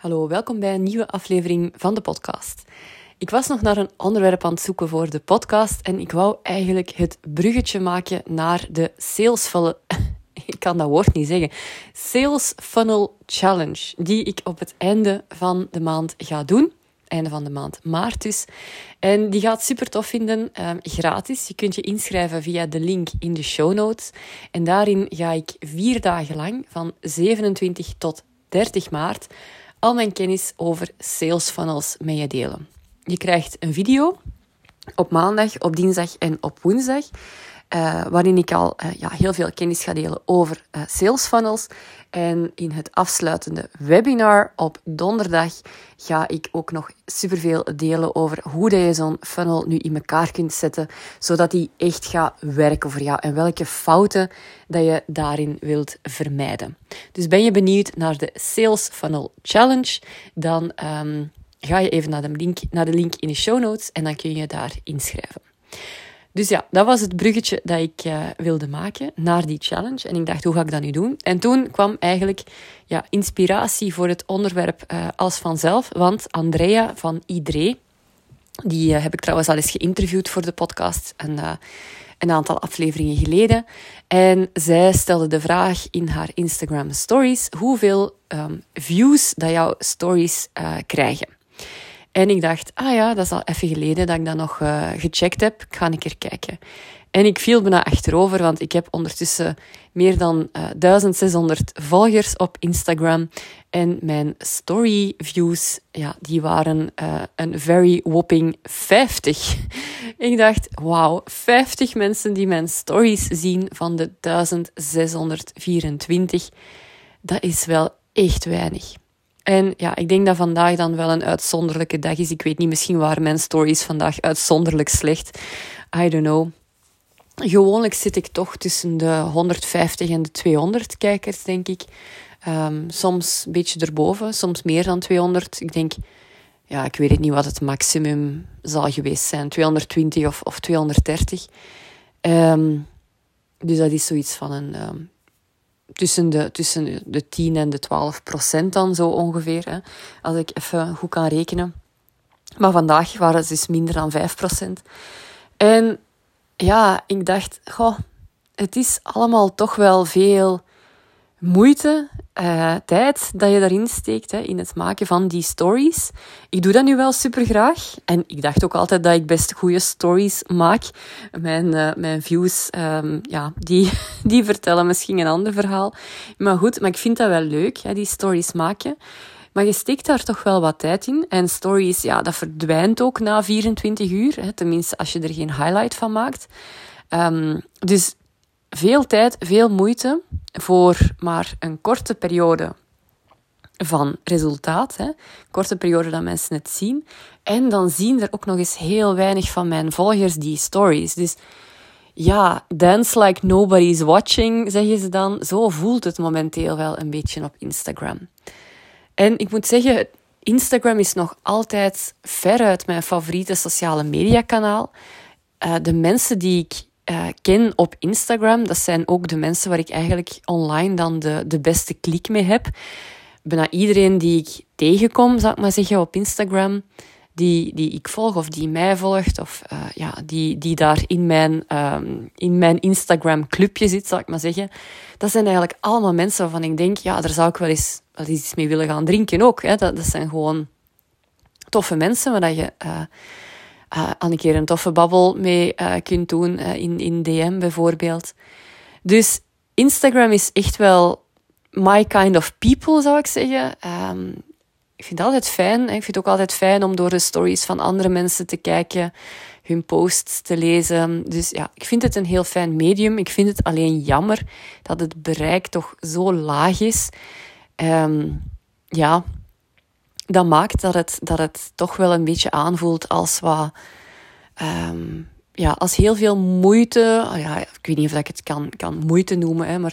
Hallo, welkom bij een nieuwe aflevering van de podcast. Ik was nog naar een onderwerp aan het zoeken voor de podcast en ik wou eigenlijk het bruggetje maken naar de sales funnel. Ik kan dat woord niet zeggen. Sales Funnel Challenge, die ik op het einde van de maand ga doen. Einde van de maand maart dus. En die gaat super tof vinden, um, gratis. Je kunt je inschrijven via de link in de show notes. En daarin ga ik vier dagen lang, van 27 tot 30 maart, al mijn kennis over sales funnels met je delen. Je krijgt een video op maandag, op dinsdag en op woensdag. Uh, waarin ik al uh, ja, heel veel kennis ga delen over uh, sales funnels. En in het afsluitende webinar op donderdag ga ik ook nog superveel delen over hoe je zo'n funnel nu in elkaar kunt zetten, zodat die echt gaat werken voor jou en welke fouten dat je daarin wilt vermijden. Dus ben je benieuwd naar de Sales Funnel Challenge, dan um, ga je even naar de, link, naar de link in de show notes en dan kun je daar inschrijven. Dus ja, dat was het bruggetje dat ik uh, wilde maken naar die challenge. En ik dacht, hoe ga ik dat nu doen? En toen kwam eigenlijk ja, inspiratie voor het onderwerp uh, als vanzelf. Want Andrea van Idre, die uh, heb ik trouwens al eens geïnterviewd voor de podcast. En, een aantal afleveringen geleden. En zij stelde de vraag in haar Instagram stories hoeveel um, views dat jouw stories krijgen. En ik dacht, ah ja, dat is al even geleden dat ik dat nog uh, gecheckt heb. Ik ga een keer kijken. En ik viel bijna achterover, want ik heb ondertussen meer dan uh, eh, 1600 volgers op Instagram. En mijn story views, ja, die waren uh, een very whopping 50. ik dacht, wauw, 50 mensen die mijn stories zien van de 1624. Dat is wel echt weinig. En ja, ik denk dat vandaag dan wel een uitzonderlijke dag is. Ik weet niet, misschien waren mijn stories vandaag uitzonderlijk slecht. I don't know. Gewoonlijk zit ik toch tussen de 150 en de 200 kijkers, denk ik. Um, soms een beetje erboven, soms meer dan 200. Ik denk, ja, ik weet niet wat het maximum zal geweest zijn. 220 of, of 230. Um, dus dat is zoiets van een um, tussen de, tussen de 10 en de 12 procent dan zo ongeveer. Hè, als ik even goed kan rekenen. Maar vandaag waren het dus minder dan 5 procent. En ja, ik dacht, goh, het is allemaal toch wel veel moeite, uh, tijd dat je daarin steekt hè, in het maken van die stories. Ik doe dat nu wel super graag. En ik dacht ook altijd dat ik best goede stories maak. Mijn, uh, mijn views, um, ja, die, die vertellen misschien een ander verhaal. Maar goed, maar ik vind dat wel leuk, hè, die stories maken. Maar je steekt daar toch wel wat tijd in. En stories, ja, dat verdwijnt ook na 24 uur. Hè, tenminste, als je er geen highlight van maakt. Um, dus veel tijd, veel moeite voor maar een korte periode van resultaat. Hè. Korte periode dat mensen het zien. En dan zien er ook nog eens heel weinig van mijn volgers die stories. Dus ja, dance like nobody's watching, zeggen ze dan. Zo voelt het momenteel wel een beetje op Instagram. En ik moet zeggen, Instagram is nog altijd veruit mijn favoriete sociale mediakanaal. Uh, de mensen die ik uh, ken op Instagram, dat zijn ook de mensen waar ik eigenlijk online dan de, de beste klik mee heb. Bijna iedereen die ik tegenkom, zal ik maar zeggen, op Instagram, die, die ik volg of die mij volgt, of uh, ja, die, die daar in mijn, um, in mijn Instagram-clubje zit, zal ik maar zeggen. Dat zijn eigenlijk allemaal mensen waarvan ik denk, ja, daar zou ik wel eens, wel eens iets mee willen gaan drinken ook. Hè. Dat, dat zijn gewoon toffe mensen waar je... Uh, uh, al een keer een toffe babbel mee uh, kunt doen, uh, in, in DM bijvoorbeeld. Dus Instagram is echt wel my kind of people, zou ik zeggen. Um, ik vind het altijd fijn. Ik vind het ook altijd fijn om door de stories van andere mensen te kijken, hun posts te lezen. Dus ja, ik vind het een heel fijn medium. Ik vind het alleen jammer dat het bereik toch zo laag is. Um, ja, dat maakt dat het, dat het toch wel een beetje aanvoelt als wat. Um, ja, als heel veel moeite. Oh ja, ik weet niet of ik het kan, kan moeite noemen, hè, maar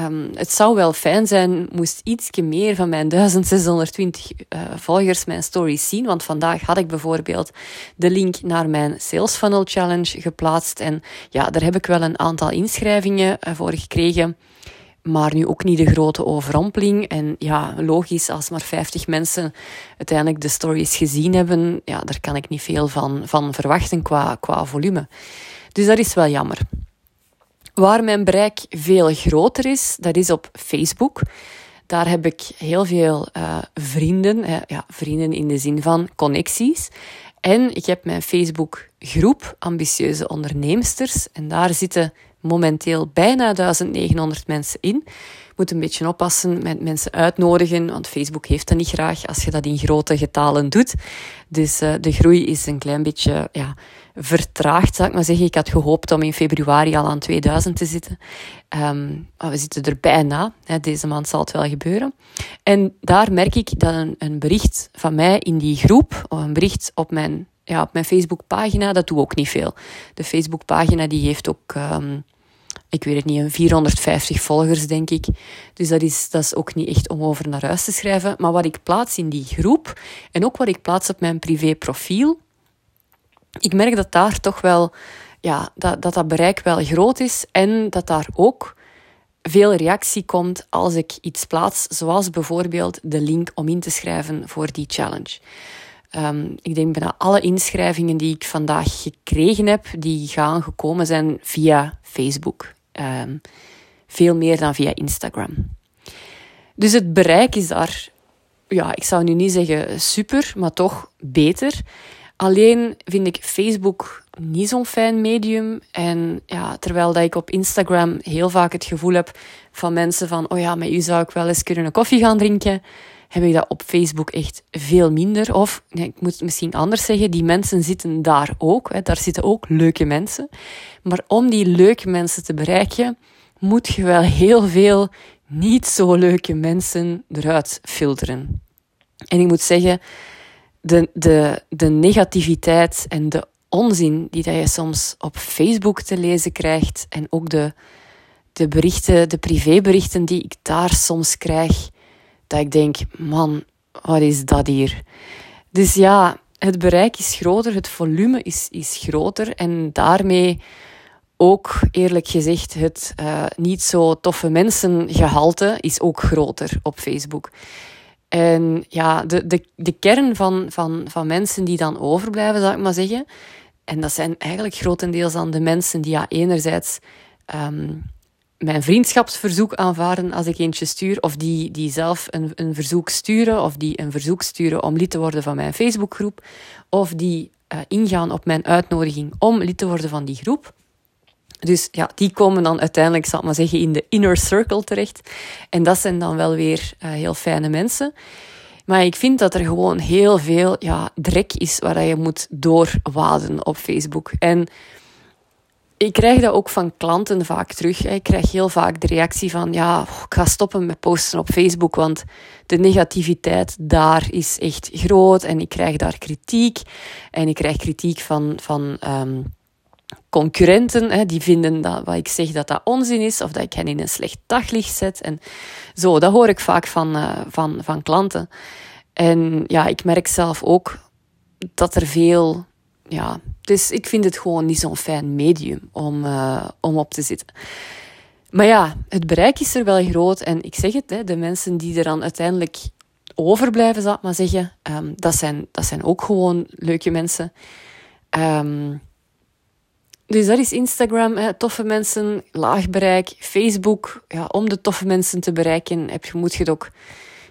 um, het zou wel fijn zijn, moest ietsje meer van mijn 1620 uh, eh, volgers mijn stories zien. Want vandaag had ik bijvoorbeeld de link naar mijn Sales Funnel Challenge geplaatst. En ja, daar heb ik wel een aantal inschrijvingen uh, voor gekregen. Maar nu ook niet de grote overrompeling. En ja, logisch, als maar 50 mensen uiteindelijk de stories gezien hebben, ja, daar kan ik niet veel van, van verwachten qua, qua volume. Dus dat is wel jammer. Waar mijn bereik veel groter is, dat is op Facebook. Daar heb ik heel veel uh, vrienden, ja, vrienden in de zin van connecties. En ik heb mijn Facebook groep Ambitieuze Onderneemsters. En daar zitten momenteel bijna 1900 mensen in. Moet een beetje oppassen met mensen uitnodigen, want Facebook heeft dat niet graag als je dat in grote getalen doet. Dus uh, de groei is een klein beetje ja, vertraagd, zou ik maar zeggen. Ik had gehoopt om in februari al aan 2000 te zitten. Um, maar we zitten er bijna. Hè, deze maand zal het wel gebeuren. En daar merk ik dat een, bericht van mij in die groep, of een bericht op mijn ja, op mijn Facebookpagina, dat doe ook niet veel. De Facebookpagina die heeft ook um, ik weet het niet, een 450 volgers, denk ik. Dus dat is, dat is ook niet echt om over naar huis te schrijven. Maar wat ik plaats in die groep en ook wat ik plaats op mijn privéprofiel, ik merk dat daar toch wel, ja, dat, dat dat bereik wel groot is en dat daar ook veel reactie komt als ik iets plaats, zoals bijvoorbeeld de link om in te schrijven voor die challenge. Um, ik denk bijna alle inschrijvingen die ik vandaag gekregen heb, die gaan gekomen zijn via Facebook. Um, veel meer dan via Instagram. Dus het bereik is daar, ja, ik zou nu niet zeggen super, maar toch beter. Alleen vind ik Facebook niet zo'n fijn medium. En ja, terwijl dat ik op Instagram heel vaak het gevoel heb van mensen van, oh ja, met u zou ik wel eens kunnen een koffie gaan drinken, heb ik dat op Facebook echt veel minder. Of, ik moet het misschien anders zeggen, die mensen zitten daar ook. Hè, daar zitten ook leuke mensen. Maar om die leuke mensen te bereiken, moet je wel heel veel niet zo leuke mensen eruit filteren. En ik moet zeggen, de, de, de negativiteit en de onzin die dat je soms op Facebook te lezen krijgt en ook de, de berichten, de privéberichten die ik daar soms krijg, dat ik denk, man, wat is dat hier? Dus ja, het bereik is groter, het volume is, is groter en daarmee ook eerlijk gezegd het uh, niet zo toffe mensengehalte is ook groter op Facebook. En ja, de, de, de kern van, van, van mensen die dan overblijven, zou ik maar zeggen, en dat zijn eigenlijk grotendeels dan de mensen die ja, enerzijds um, mijn vriendschapsverzoek aanvaarden als ik eentje stuur, of die, die zelf een, een verzoek sturen, of die een verzoek sturen om lid te worden van mijn Facebookgroep, of die uh, ingaan op mijn uitnodiging om lid te worden van die groep. Dus ja, die komen dan uiteindelijk, zal ik maar zeggen, in de inner circle terecht. En dat zijn dan wel weer uh, heel fijne mensen. Maar ik vind dat er gewoon heel veel ja, drek is waar je moet doorwaden op Facebook. En ik krijg dat ook van klanten vaak terug. Ik krijg heel vaak de reactie van, ja, ik ga stoppen met posten op Facebook, want de negativiteit daar is echt groot en ik krijg daar kritiek. En ik krijg kritiek van, van um, concurrenten, hè, die vinden dat wat ik zeg dat dat onzin is, of dat ik hen in een slecht daglicht zet. En zo, dat hoor ik vaak van, uh, van, van klanten. En ja, ik merk zelf ook dat er veel ja, dus ik vind het gewoon niet zo'n fijn medium om, uh, om op te zitten. Maar ja, het bereik is er wel groot. En ik zeg het, hè, de mensen die er dan uiteindelijk overblijven, zal ik maar zeggen, um, dat, zijn, dat zijn ook gewoon leuke mensen. Um, dus dat is Instagram, toffe mensen, laag bereik. Facebook, ja, om de toffe mensen te bereiken, heb, moet je ook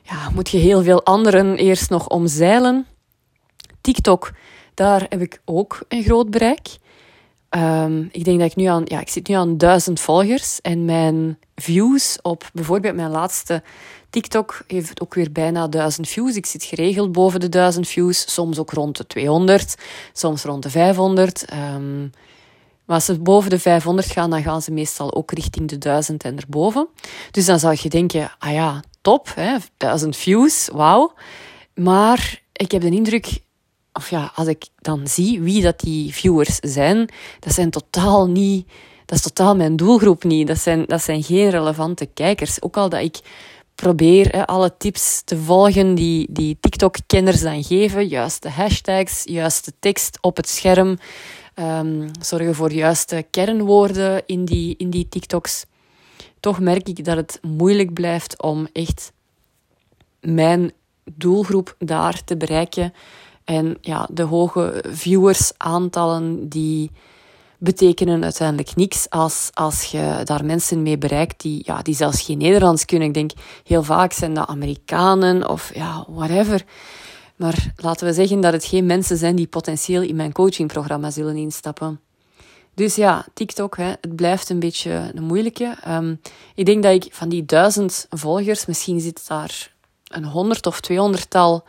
ja, moet je heel veel anderen eerst nog omzeilen. TikTok daar heb ik ook een groot bereik. Um, ik denk dat ik nu aan, ja, ik zit nu aan duizend volgers en mijn views op bijvoorbeeld mijn laatste TikTok heeft ook weer bijna duizend views. Ik zit geregeld boven de duizend views, soms ook rond de 200, soms rond de 500. Um, ehm, maar als ze boven de 500 gaan, dan gaan ze meestal ook richting de 1000 en erboven. Dus dan zou je denken, ah ja, top, hè, 1000 views, wauw. Maar ik heb de indruk of ja, als ik dan zie wie dat die viewers zijn, dat zijn totaal niet, dat is totaal mijn doelgroep niet. Dat zijn, dat zijn geen relevante kijkers. Ook al dat ik probeer hè, alle tips te volgen die, die TikTok-kenners dan geven. Juiste hashtags, juiste tekst op het scherm. Um, zorgen voor juiste kernwoorden in die, in die TikToks. toch merk ik dat het moeilijk blijft om echt mijn doelgroep daar te bereiken. En ja, de hoge viewersaantallen die betekenen uiteindelijk niks als, als je daar mensen mee bereikt die, ja, die zelfs geen Nederlands kunnen. Ik denk heel vaak zijn dat Amerikanen of ja, whatever. Maar laten we zeggen dat het geen mensen zijn die potentieel in mijn coachingprogramma zullen instappen. Dus ja, TikTok, hè, het blijft een beetje een moeilijke. Um, ik denk dat ik van die duizend volgers, misschien zit daar een honderd of tweehonderdtal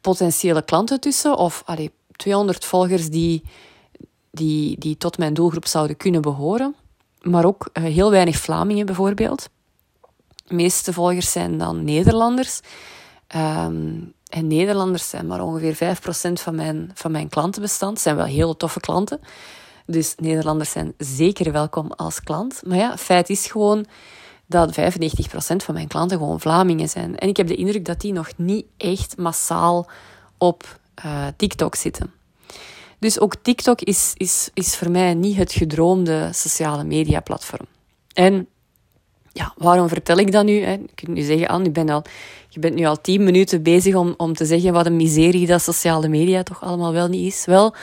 potentiële klanten tussen. Of allee, 200 volgers die, die, die tot mijn doelgroep zouden kunnen behoren. Maar ook uh, heel weinig Vlamingen bijvoorbeeld. De meeste volgers zijn dan Nederlanders. Um, en Nederlanders zijn maar ongeveer 5% van mijn, van mijn klantenbestand. Zijn wel hele toffe klanten. Dus Nederlanders zijn zeker welkom als klant. Maar ja, feit is gewoon dat 95% van mijn klanten gewoon Vlamingen zijn. En ik heb de indruk dat die nog niet echt massaal op uh, TikTok zitten. Dus ook TikTok is, is, is voor mij niet het gedroomde sociale media platform. En ja, waarom vertel ik dat nu? Hè? Je kunt nu zeggen, Anne, je bent, al, je bent nu al tien minuten bezig om, om te zeggen wat een miserie dat sociale media toch allemaal wel niet is. Wel,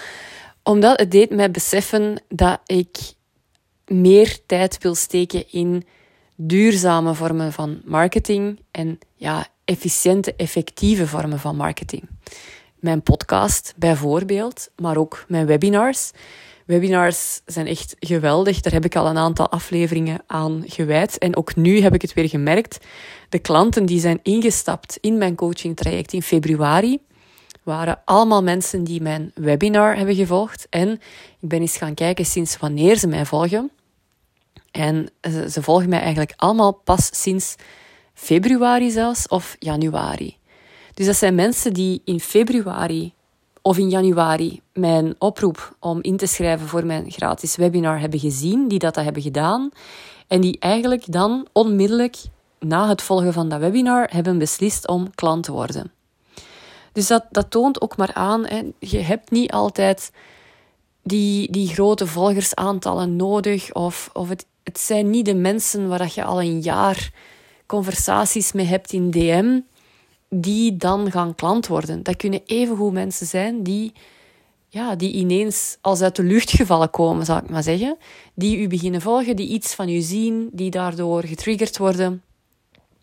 omdat het deed mij beseffen dat ik meer tijd wil steken in duurzame vormen van marketing en ja, efficiënte, effectieve vormen van marketing. Mijn podcast bijvoorbeeld, maar ook mijn webinars. Webinars zijn echt geweldig. Daar heb ik al een aantal afleveringen aan gewijd. En ook nu heb ik het weer gemerkt. De klanten die zijn ingestapt in mijn coaching traject in februari, waren allemaal mensen die mijn webinar hebben gevolgd. En ik ben eens gaan kijken sinds wanneer ze mij volgen. En ze, volgen mij eigenlijk allemaal pas sinds februari zelfs of januari. Dus dat zijn mensen die in februari of in januari mijn oproep om in te schrijven voor mijn gratis webinar hebben gezien, die dat, dat hebben gedaan. En die eigenlijk dan onmiddellijk na het volgen van dat webinar hebben beslist om klant te worden. Dus dat, dat toont ook maar aan, hè, je hebt niet altijd die, die grote volgersaantallen nodig. Of, of het, het zijn niet de mensen waar je al een jaar conversaties mee hebt in DM, die dan gaan klant worden. Dat kunnen evengoed mensen zijn die, ja, die ineens als uit de lucht gevallen komen, zal ik maar zeggen. Die u beginnen volgen, die iets van u zien, die daardoor getriggerd worden.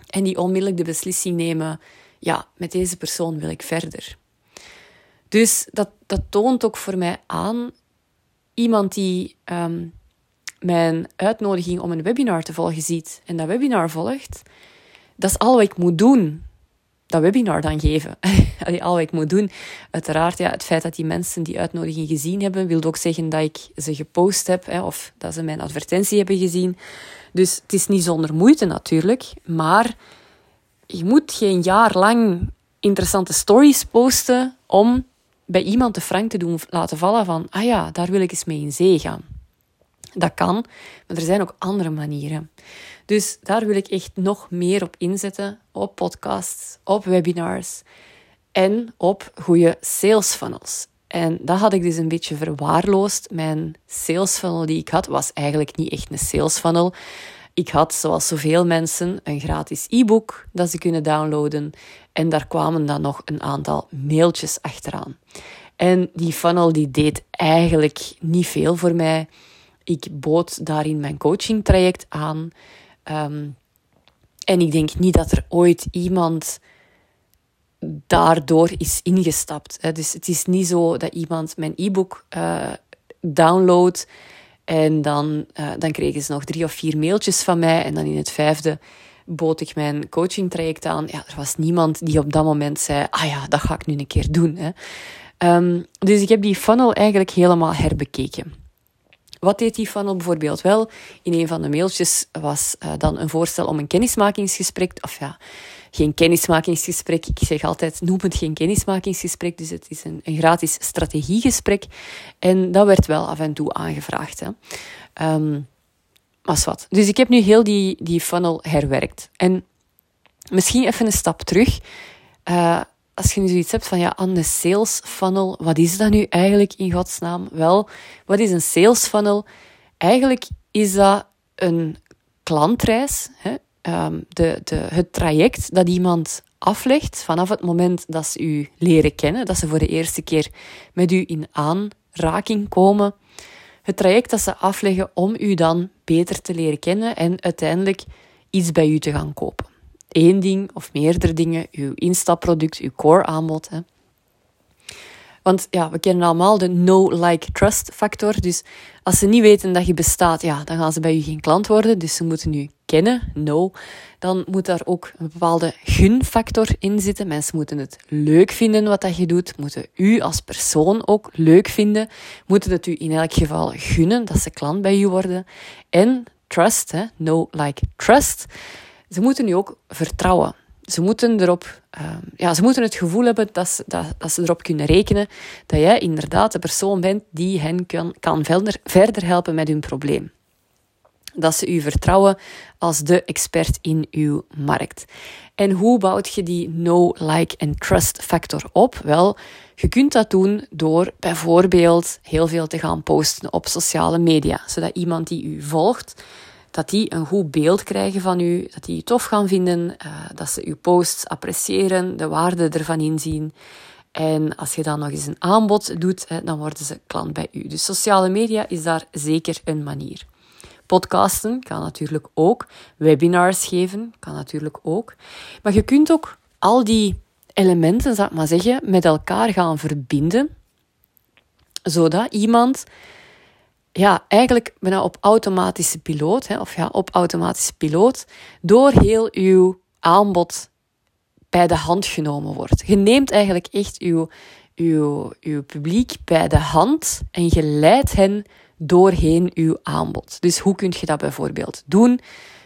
En die onmiddellijk de beslissing nemen ja, met deze persoon wil ik verder. Dus dat, dat toont ook voor mij aan iemand die um, mijn uitnodiging om een webinar te volgen ziet en dat webinar volgt, dat is al wat ik moet doen. Dat webinar dan geven. al wat ik moet doen. Uiteraard, ja, het feit dat die mensen die uitnodiging gezien hebben, wil ook zeggen dat ik ze gepost heb hè, of dat ze mijn advertentie hebben gezien. Dus het is niet zonder moeite natuurlijk, maar je moet geen jaar lang interessante stories posten om bij iemand de frank te doen laten vallen van, ah ja, daar wil ik eens mee in zee gaan. Dat kan, maar er zijn ook andere manieren. Dus daar wil ik echt nog meer op inzetten, op podcasts, op webinars en op goede sales funnels. En dat had ik dus een beetje verwaarloosd. Mijn sales funnel die ik had, was eigenlijk niet echt een sales funnel. Ik had, zoals zoveel mensen, een gratis e-book dat ze kunnen downloaden. En daar kwamen dan nog een aantal mailtjes achteraan. En die funnel die deed eigenlijk niet veel voor mij. Ik bood daarin mijn coaching traject aan. Ehm, en ik denk niet dat er ooit iemand daardoor is ingestapt. Dus het is niet zo dat iemand mijn e-book uh, downloadt en dan, uh, dan kregen ze nog drie of vier mailtjes van mij. En dan in het vijfde bood ik mijn coaching traject aan. Ja, er was niemand die op dat moment zei: Ah ja, dat ga ik nu een keer doen. Hè. Um, dus ik heb die funnel eigenlijk helemaal herbekeken. Wat deed die funnel bijvoorbeeld wel? In een van de mailtjes was uh, dan een voorstel om een kennismakingsgesprek, of ja, geen kennismakingsgesprek. Ik zeg altijd, noem het geen kennismakingsgesprek. Dus het is een, een gratis strategiegesprek. En dat werd wel af en toe aangevraagd. Hè. Um, maar wat. Dus ik heb nu heel die, die funnel herwerkt. En misschien even een stap terug. Uh, als je nu zoiets hebt van, ja, aan de sales funnel, wat is dat nu eigenlijk in godsnaam? Wel, wat is een sales funnel? Eigenlijk is dat een klantreis, hè, ehm, de, de, het traject dat iemand aflegt vanaf het moment dat ze u leren kennen, dat ze voor de eerste keer met u in aanraking komen, het traject dat ze afleggen om u dan beter te leren kennen en uiteindelijk iets bij u te gaan kopen. Eén ding of meerdere dingen, uw instapproduct, uw core aanbod. Hè. Want ja, we kennen allemaal de no-like-trust factor. Dus als ze niet weten dat je bestaat, ja, dan gaan ze bij u geen klant worden. Dus ze moeten u kennen, no. Dan moet daar ook een bepaalde gunfactor in zitten. Mensen moeten het leuk vinden wat dat je doet. Moeten u als persoon ook leuk vinden. Moeten het u in elk geval gunnen dat ze klant bij u worden. En trust, hè, no, like, trust. Ze moeten u ook vertrouwen ze moeten erop, uh, ja, ze moeten het gevoel hebben dat ze, dat, ze erop kunnen rekenen dat jij inderdaad de persoon bent die hen kan, kan verder, verder helpen met hun probleem. Dat ze u vertrouwen als de expert in uw markt. En hoe bouwt je die no, like en trust factor op? Wel, je kunt dat doen door bijvoorbeeld heel veel te gaan posten op sociale media, zodat iemand die u volgt dat die een goed beeld krijgen van u, dat die je tof gaan vinden, uh, dat ze uw posts appreciëren, de waarde ervan inzien. En als je dan nog eens een aanbod doet, hè, dan worden ze klant bij u. Dus sociale media is daar zeker een manier. Podcasten kan natuurlijk ook. Webinars geven kan natuurlijk ook. Maar je kunt ook al die elementen, zou ik maar zeggen, met elkaar gaan verbinden, zodat iemand ja, eigenlijk bijna op automatische piloot, hè, of ja, op automatische piloot, door heel uw aanbod bij de hand genomen wordt. Je neemt eigenlijk echt uw, uw, uw publiek bij de hand en je leidt hen doorheen uw aanbod. Dus hoe kun je dat bijvoorbeeld doen?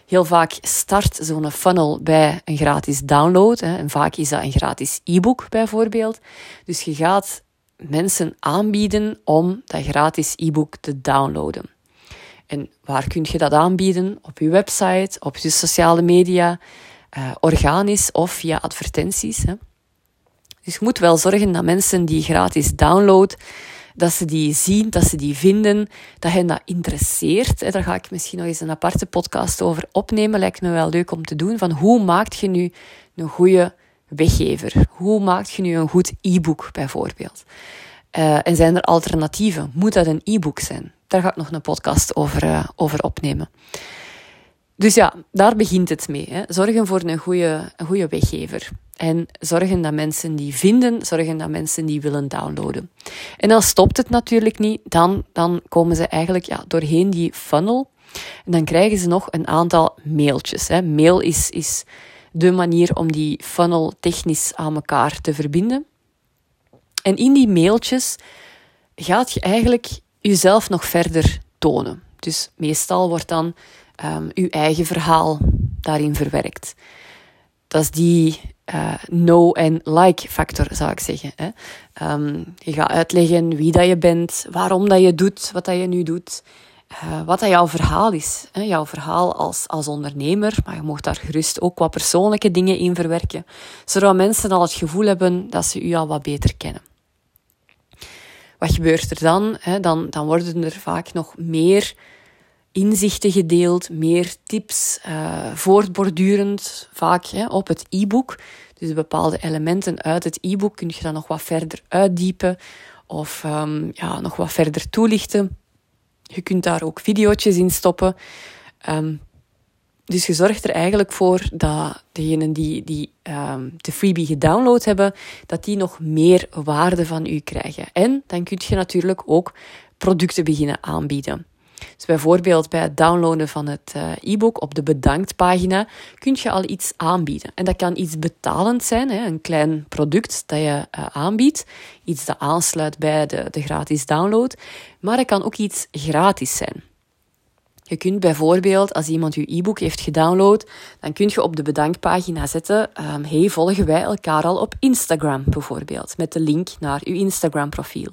Heel vaak start zo'n funnel bij een gratis download. Hè, en vaak is dat een gratis e-book bijvoorbeeld. Dus je gaat mensen aanbieden om dat gratis e-book te downloaden. En waar kun je dat aanbieden? Op je website, op je sociale media, uh, organisch of via advertenties. Hè. Dus je moet wel zorgen dat mensen die gratis download, dat ze die zien, dat ze die vinden, dat hen dat interesseert. Daar ga ik misschien nog eens een aparte podcast over opnemen. Lijkt me wel leuk om te doen. Van hoe maak je nu een goede weggever? Hoe maak je nu een goed e-book bijvoorbeeld? Uh, en zijn er alternatieven? Moet dat een e-book zijn? Daar ga ik nog een podcast over, uh, over opnemen. Dus ja, daar begint het mee. Hè. Zorgen voor een goede, goede weggever. En zorgen dat mensen die vinden, zorgen dat mensen die willen downloaden. En dan stopt het natuurlijk niet. Dan, dan komen ze eigenlijk ja, doorheen die funnel. En dan krijgen ze nog een aantal mailtjes. Hè. Mail is, is de manier om die funnel technisch aan elkaar te verbinden. En in die mailtjes gaat je eigenlijk jezelf nog verder tonen. Dus meestal wordt dan um, je eigen verhaal daarin verwerkt. Dat is die uh, know en like factor, zou ik zeggen. Hè. Um, je gaat uitleggen wie dat je bent, waarom dat je doet wat dat je nu doet. Uh, wat dat jouw verhaal is. Hè? Jouw verhaal als, als ondernemer, maar je mocht daar gerust ook wat persoonlijke dingen in verwerken, zodat mensen al het gevoel hebben dat ze u al wat beter kennen. Wat gebeurt er dan? Hè? Dan, dan worden er vaak nog meer inzichten gedeeld, meer tips, uh, voortbordurend, vaak hè, op het e-book. Dus bepaalde elementen uit het e-book kun je dan nog wat verder uitdiepen of um, ja, nog wat verder toelichten. Je kunt daar ook video's in stoppen. Um, dus je zorgt er eigenlijk voor dat degenen die, die um, de freebie gedownload hebben, dat die nog meer waarde van u krijgen. En dan kun je natuurlijk ook producten beginnen aanbieden. Dus bijvoorbeeld bij het downloaden van het uh, e-book op de bedanktpagina kun je al iets aanbieden. En dat kan iets betalend zijn, een klein product dat je uh, aanbiedt, iets dat aansluit bij de, de gratis download, maar het kan ook iets gratis zijn. Je kunt bijvoorbeeld, als iemand je e-book heeft gedownload, dan kun je op de bedankpagina zetten, um, hey, volgen wij elkaar al op Instagram bijvoorbeeld, met de link naar uw Instagram profiel.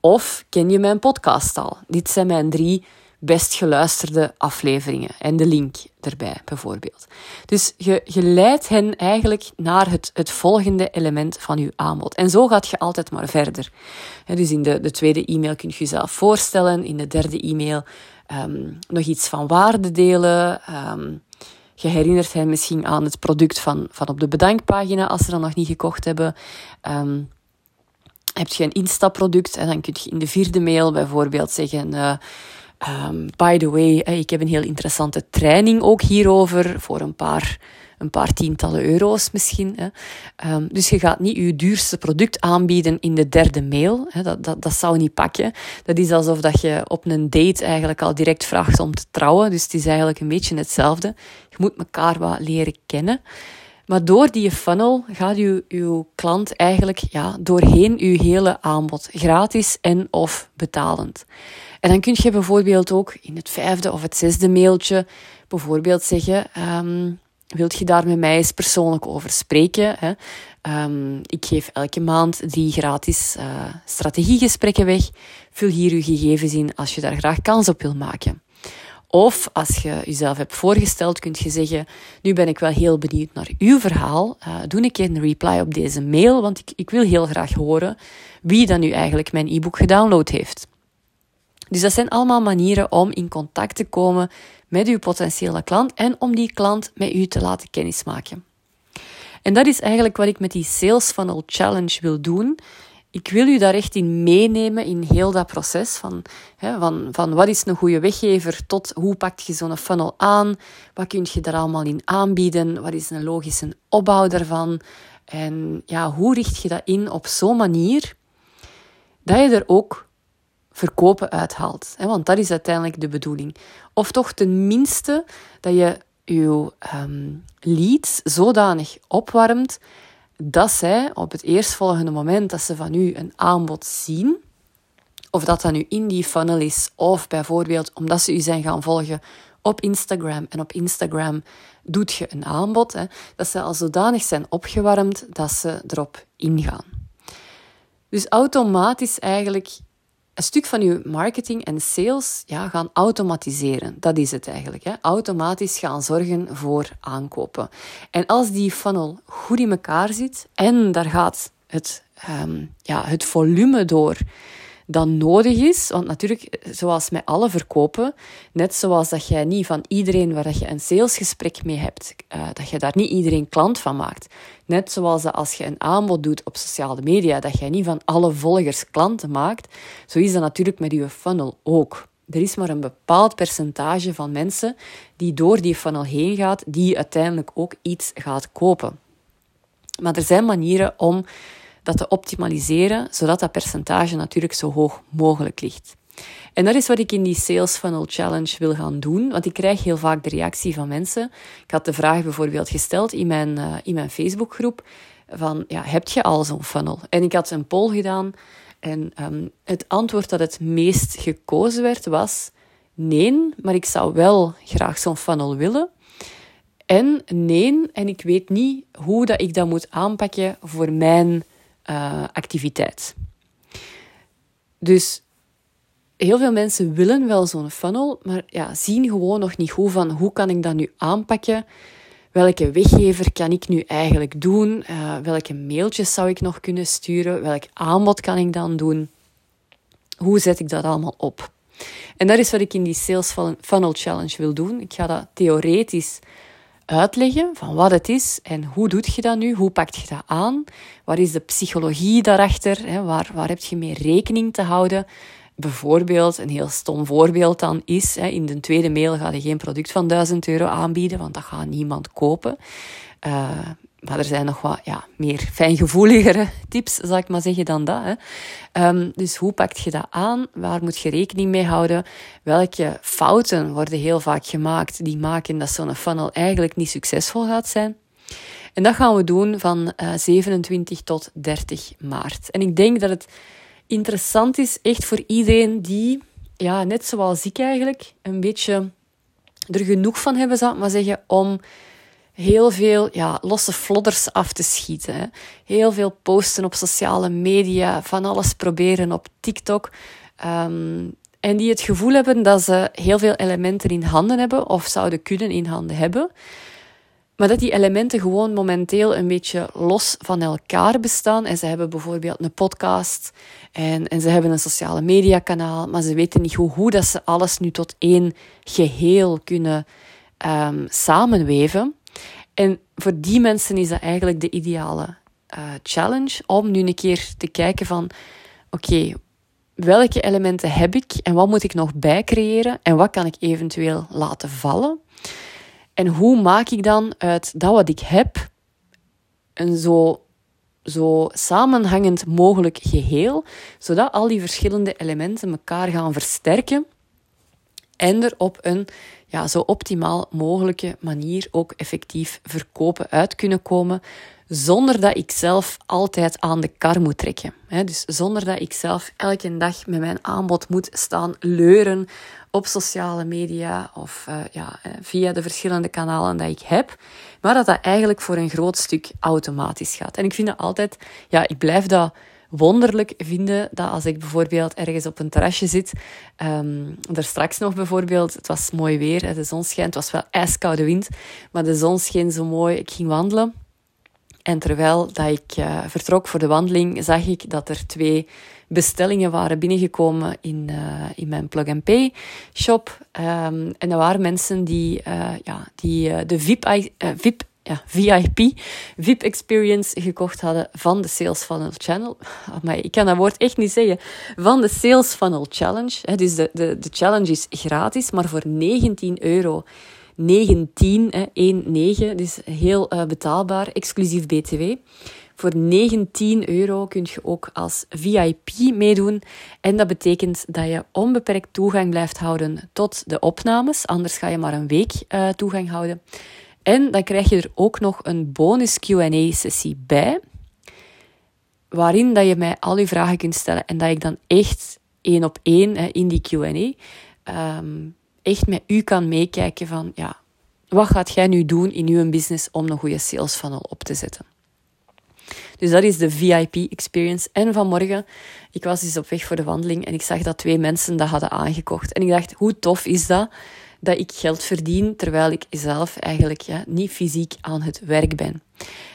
Of ken je mijn podcast al? Dit zijn mijn drie best geluisterde afleveringen en de link erbij bijvoorbeeld. Dus je, leidt hen eigenlijk naar het, het volgende element van je aanbod. En zo gaat je altijd maar verder. dus in de, de tweede e-mail kun je jezelf voorstellen, in de derde e-mail um, nog iets van waarde delen. Um, je herinnert hen misschien aan het product van, van op de bedankpagina als ze dat nog niet gekocht hebben. Um, heb je een instapproduct en dan kun je in de vierde mail bijvoorbeeld zeggen... Uh, um, by the way, ik heb een heel interessante training ook hierover voor een paar een paar tientallen euro's misschien. Um, dus je gaat niet je duurste product aanbieden in de derde mail. Dat, dat, dat zou niet pakken. Dat is alsof dat je op een date eigenlijk al direct vraagt om te trouwen. Dus het is eigenlijk een beetje hetzelfde. Je moet elkaar wat leren kennen. Maar door die funnel gaat uw, uw klant eigenlijk ja, doorheen uw hele aanbod, gratis en of betalend. En dan kun je bijvoorbeeld ook in het vijfde of het zesde mailtje bijvoorbeeld zeggen: um, Wilt je daar met mij eens persoonlijk over spreken? Hè? Um, ik geef elke maand die gratis uh, strategiegesprekken weg. Vul hier uw gegevens in als je daar graag kans op wil maken. Of als je jezelf hebt voorgesteld, kunt je zeggen: Nu ben ik wel heel benieuwd naar uw verhaal. Uh, doe een keer een reply op deze mail, want ik, ik wil heel graag horen wie dan nu eigenlijk mijn e-book gedownload heeft. Dus dat zijn allemaal manieren om in contact te komen met uw potentiële klant en om die klant met u te laten kennismaken. En dat is eigenlijk wat ik met die Sales Funnel Challenge wil doen. Ik wil u daar echt in meenemen in heel dat proces van, hè, van, van wat is een goede weggever tot hoe pak je zo'n funnel aan, wat kun je daar allemaal in aanbieden, wat is een logische opbouw daarvan en ja, hoe richt je dat in op zo'n manier dat je er ook verkopen uithaalt. Want dat is uiteindelijk de bedoeling. Of toch tenminste dat je je um, leads zodanig opwarmt dat zij op het eerstvolgende moment dat ze van u een aanbod zien, of dat dat nu in die funnel is, of bijvoorbeeld omdat ze u zijn gaan volgen op Instagram en op Instagram doet je een aanbod, hè, dat ze al zodanig zijn opgewarmd dat ze erop ingaan. Dus automatisch eigenlijk een stuk van je marketing en sales ja, gaan automatiseren. Dat is het eigenlijk. Hè? Automatisch gaan zorgen voor aankopen. En als die funnel goed in elkaar zit en daar gaat het, um, ja, het volume door dat nodig is. Want natuurlijk, zoals met alle verkopen, net zoals dat jij niet van iedereen waar je een salesgesprek mee hebt, uh, dat je daar niet iedereen klant van maakt. Net zoals dat als je een aanbod doet op sociale media, dat jij niet van alle volgers klanten maakt, zo is dat natuurlijk met je funnel ook. Er is maar een bepaald percentage van mensen die door die funnel heen gaat, die uiteindelijk ook iets gaat kopen. Maar er zijn manieren om dat te optimaliseren, zodat dat percentage natuurlijk zo hoog mogelijk ligt. En dat is wat ik in die Sales Funnel Challenge wil gaan doen, want ik krijg heel vaak de reactie van mensen. Ik had de vraag bijvoorbeeld gesteld in mijn, uh, in mijn Facebookgroep van, ja, heb je al zo'n funnel? En ik had een poll gedaan en um, het antwoord dat het meest gekozen werd was, nee, maar ik zou wel graag zo'n funnel willen. En nee, en ik weet niet hoe dat ik dat moet aanpakken voor mijn uh, activiteit. Dus heel veel mensen willen wel zo'n funnel, maar ja, zien gewoon nog niet hoe van hoe kan ik dat nu aanpakken? Welke weggever kan ik nu eigenlijk doen? Uh, welke mailtjes zou ik nog kunnen sturen? Welk aanbod kan ik dan doen? Hoe zet ik dat allemaal op? En dat is wat ik in die Sales Funnel Challenge wil doen. Ik ga dat theoretisch uitleggen van wat het is en hoe doet je dat nu, hoe pakt je dat aan, wat is de psychologie daarachter, hè, waar, waar heb je mee rekening te houden. Bijvoorbeeld, een heel stom voorbeeld dan is, hè, in de tweede mail ga je geen product van 1000 euro aanbieden, want dat gaat niemand kopen. Uh, maar er zijn nog wat ja, meer fijngevoeligere tips, zal ik maar zeggen, dan dat. Hè. Um, dus hoe pak je dat aan? Waar moet je rekening mee houden? Welke fouten worden heel vaak gemaakt die maken dat zo'n funnel eigenlijk niet succesvol gaat zijn? En dat gaan we doen van uh, eh, 27 tot 30 maart. En ik denk dat het interessant is, echt voor iedereen die, ja, net zoals ik eigenlijk, een beetje er genoeg van hebben, zou ik maar zeggen, om heel veel ja, losse flodders af te schieten. Heel veel posten op sociale media, van alles proberen op TikTok. Um, en die het gevoel hebben dat ze heel veel elementen in handen hebben of zouden kunnen in handen hebben. Maar dat die elementen gewoon momenteel een beetje los van elkaar bestaan. En ze hebben bijvoorbeeld een podcast en, en ze hebben een sociale mediakanaal, maar ze weten niet hoe, hoe dat ze alles nu tot één geheel kunnen um, samenweven. En voor die mensen is dat eigenlijk de ideale uh, challenge om nu een keer te kijken van oké, welke elementen heb ik en wat moet ik nog bijcreëren en wat kan ik eventueel laten vallen? En hoe maak ik dan uit dat wat ik heb een zo, zo samenhangend mogelijk geheel, zodat al die verschillende elementen elkaar gaan versterken en er op een ja, zo optimaal mogelijke manier ook effectief verkopen uit kunnen komen, zonder dat ik zelf altijd aan de kar moet trekken. Dus zonder dat ik zelf elke dag met mijn aanbod moet staan leuren op sociale media of uh, ja, eh, via de verschillende kanalen die ik heb, maar dat dat eigenlijk voor een groot stuk automatisch gaat. En ik vind dat altijd, ja, ik blijf dat wonderlijk vinden dat als ik bijvoorbeeld ergens op een terrasje zit, um, er straks nog bijvoorbeeld, het was mooi weer, de zon schijnt, het was wel ijskoude wind, maar de zon scheen zo mooi, ik ging wandelen. En terwijl dat ik uh, vertrok voor de wandeling, zag ik dat er twee bestellingen waren binnengekomen in, uh, in mijn plug-and-pay shop. Um, en dat waren mensen die, uh, ja, die de VIP, VIP ja, VIP, VIP Experience gekocht hadden van de Sales Funnel Channel. Maar ik kan dat woord echt niet zeggen. Van de Sales Funnel Challenge. Dus de, de, de challenge is gratis, maar voor 19 euro. 19, 1, 9, dus heel uh, betaalbaar, exclusief BTW. Voor 19 euro kun je ook als VIP meedoen. En dat betekent dat je onbeperkt toegang blijft houden tot de opnames. Anders ga je maar een week uh, toegang houden. En dan krijg je er ook nog een bonus QA-sessie bij, waarin dat je mij al je vragen kunt stellen en dat ik dan echt één op één in die QA ehm, echt met u kan meekijken van ja, wat gaat jij nu doen in uw business om een goede sales funnel op te zetten. Dus dat is de VIP experience. En vanmorgen, ik was dus op weg voor de wandeling en ik zag dat twee mensen dat hadden aangekocht. En ik dacht, hoe tof is dat? Dat ik geld verdien terwijl ik zelf eigenlijk ja, niet fysiek aan het werk ben.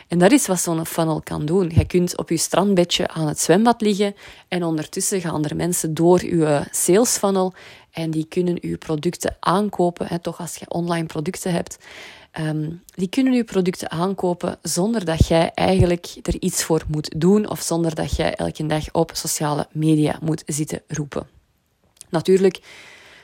En dat is wat zo'n funnel kan doen. Je kunt op je strandbedje aan het zwembad liggen en ondertussen gaan er mensen door je sales funnel en die kunnen je producten aankopen. Hè, toch als je online producten hebt, um, die kunnen je producten aankopen zonder dat jij eigenlijk er iets voor moet doen of zonder dat jij elke dag op sociale media moet zitten roepen. Natuurlijk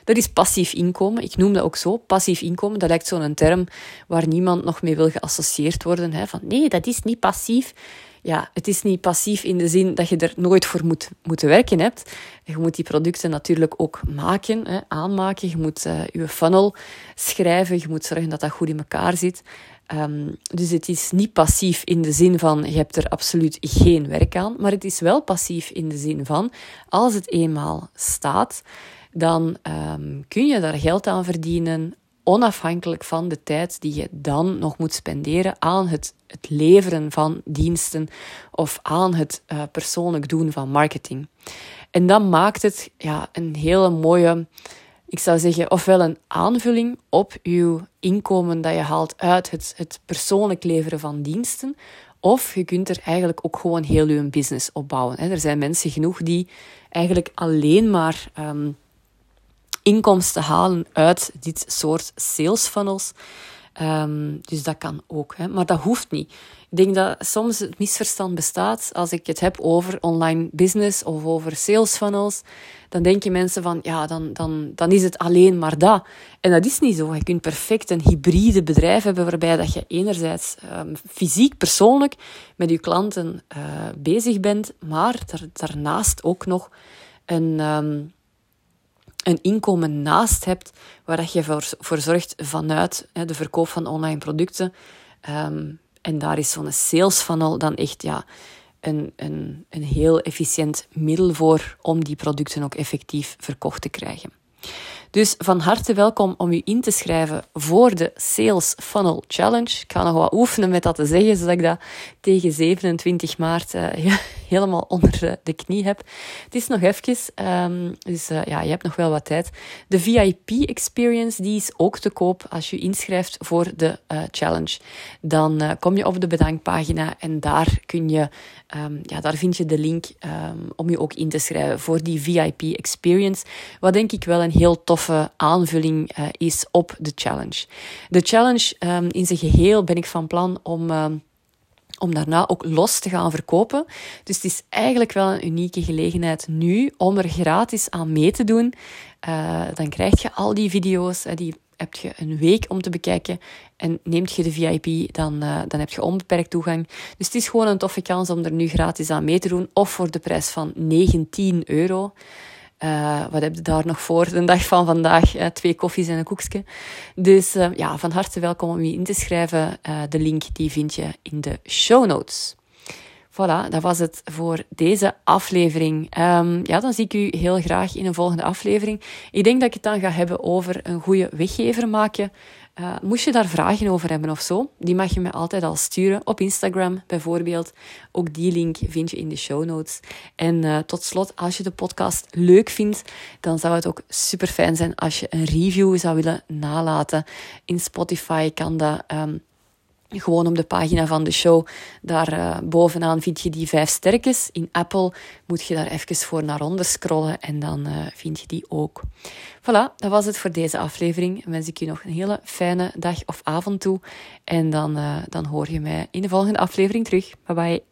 dat is passief inkomen. Ik noem dat ook zo, passief inkomen. Dat lijkt zo'n term waar niemand nog mee wil geassocieerd worden. Hè? Van nee, dat is niet passief. Ja, het is niet passief in de zin dat je er nooit voor moet moeten werken hebt. Je moet die producten natuurlijk ook maken, hè, aanmaken. Je moet uh, je funnel schrijven. Je moet zorgen dat dat goed in elkaar zit. Um, dus het is niet passief in de zin van je hebt er absoluut geen werk aan, maar het is wel passief in de zin van als het eenmaal staat, dan um, kun je daar geld aan verdienen, onafhankelijk van de tijd die je dan nog moet spenderen aan het, het leveren van diensten of aan het uh, persoonlijk doen van marketing. En dat maakt het ja, een hele mooie, ik zou zeggen, ofwel een aanvulling op je inkomen dat je haalt uit het, het persoonlijk leveren van diensten, of je kunt er eigenlijk ook gewoon heel je business opbouwen. Er zijn mensen genoeg die eigenlijk alleen maar um, inkomsten halen uit dit soort sales funnels. Um, dus dat kan ook, hè. maar dat hoeft niet. Ik denk dat soms het misverstand bestaat als ik het heb over online business of over sales funnels. Dan denken mensen van, ja, dan, dan, dan is het alleen maar dat. En dat is niet zo. Je kunt perfect een hybride bedrijf hebben waarbij dat je enerzijds um, fysiek, persoonlijk met je klanten uh, bezig bent, maar daar, daarnaast ook nog een... Um, een inkomen naast hebt waar dat je voor, zorgt vanuit hè, de verkoop van online producten. Um, en daar is zo'n sales funnel dan echt ja, een, een, een heel efficiënt middel voor om die producten ook effectief verkocht te krijgen. Dus van harte welkom om u in te schrijven voor de Sales Funnel Challenge. Ik ga nog wat oefenen met dat te zeggen, zodat ik dat tegen 27 maart uh, helemaal onder de knie heb. Het is nog even, um, dus uh, ja, je hebt nog wel wat tijd. De VIP-experience die is ook te koop als je inschrijft voor de challenge. Dan kom je op de bedankpagina en daar kun je, um, ja, daar vind je de link um, om je ook in te schrijven voor die VIP-experience. Wat denk ik wel een heel toffe aanvulling is op de challenge. De challenge in zijn geheel ben ik van plan om om daarna ook los te gaan verkopen. Dus het is eigenlijk wel een unieke gelegenheid nu om er gratis aan mee te doen. Uh, dan krijg je al die video's, uh, die heb je een week om te bekijken. En neemt je de VIP, dan, dan heb je onbeperkt toegang. Dus het is gewoon een toffe kans om er nu gratis aan mee te doen. Of voor de prijs van 19 euro. Uh, wat heb je daar nog voor? De dag van vandaag, uh, twee koffies en een koekje. Dus uh, ja, van harte welkom om je in te schrijven. de link die vind je in de show notes. Voilà, dat was het voor deze aflevering. Um, ja, dan zie ik u heel graag in een volgende aflevering. Ik denk dat ik het dan ga hebben over een goede weggever maken. Uh, moest je daar vragen over hebben of zo, die mag je me altijd al sturen op Instagram bijvoorbeeld. Ook die link vind je in de show notes. En uh, tot slot, als je de podcast leuk vindt, dan zou het ook super fijn zijn als je een review zou willen nalaten. In Spotify kan dat. Um, gewoon op de pagina van de show. Daar uh, bovenaan vind je die vijf sterkes. In Apple moet je daar even voor naar onder scrollen en dan uh, vind je die ook. Voilà, dat was het voor deze aflevering. Dan wens ik je nog een hele fijne dag of avond toe. En dan, uh, dan hoor je mij in de volgende aflevering terug. Bye bye.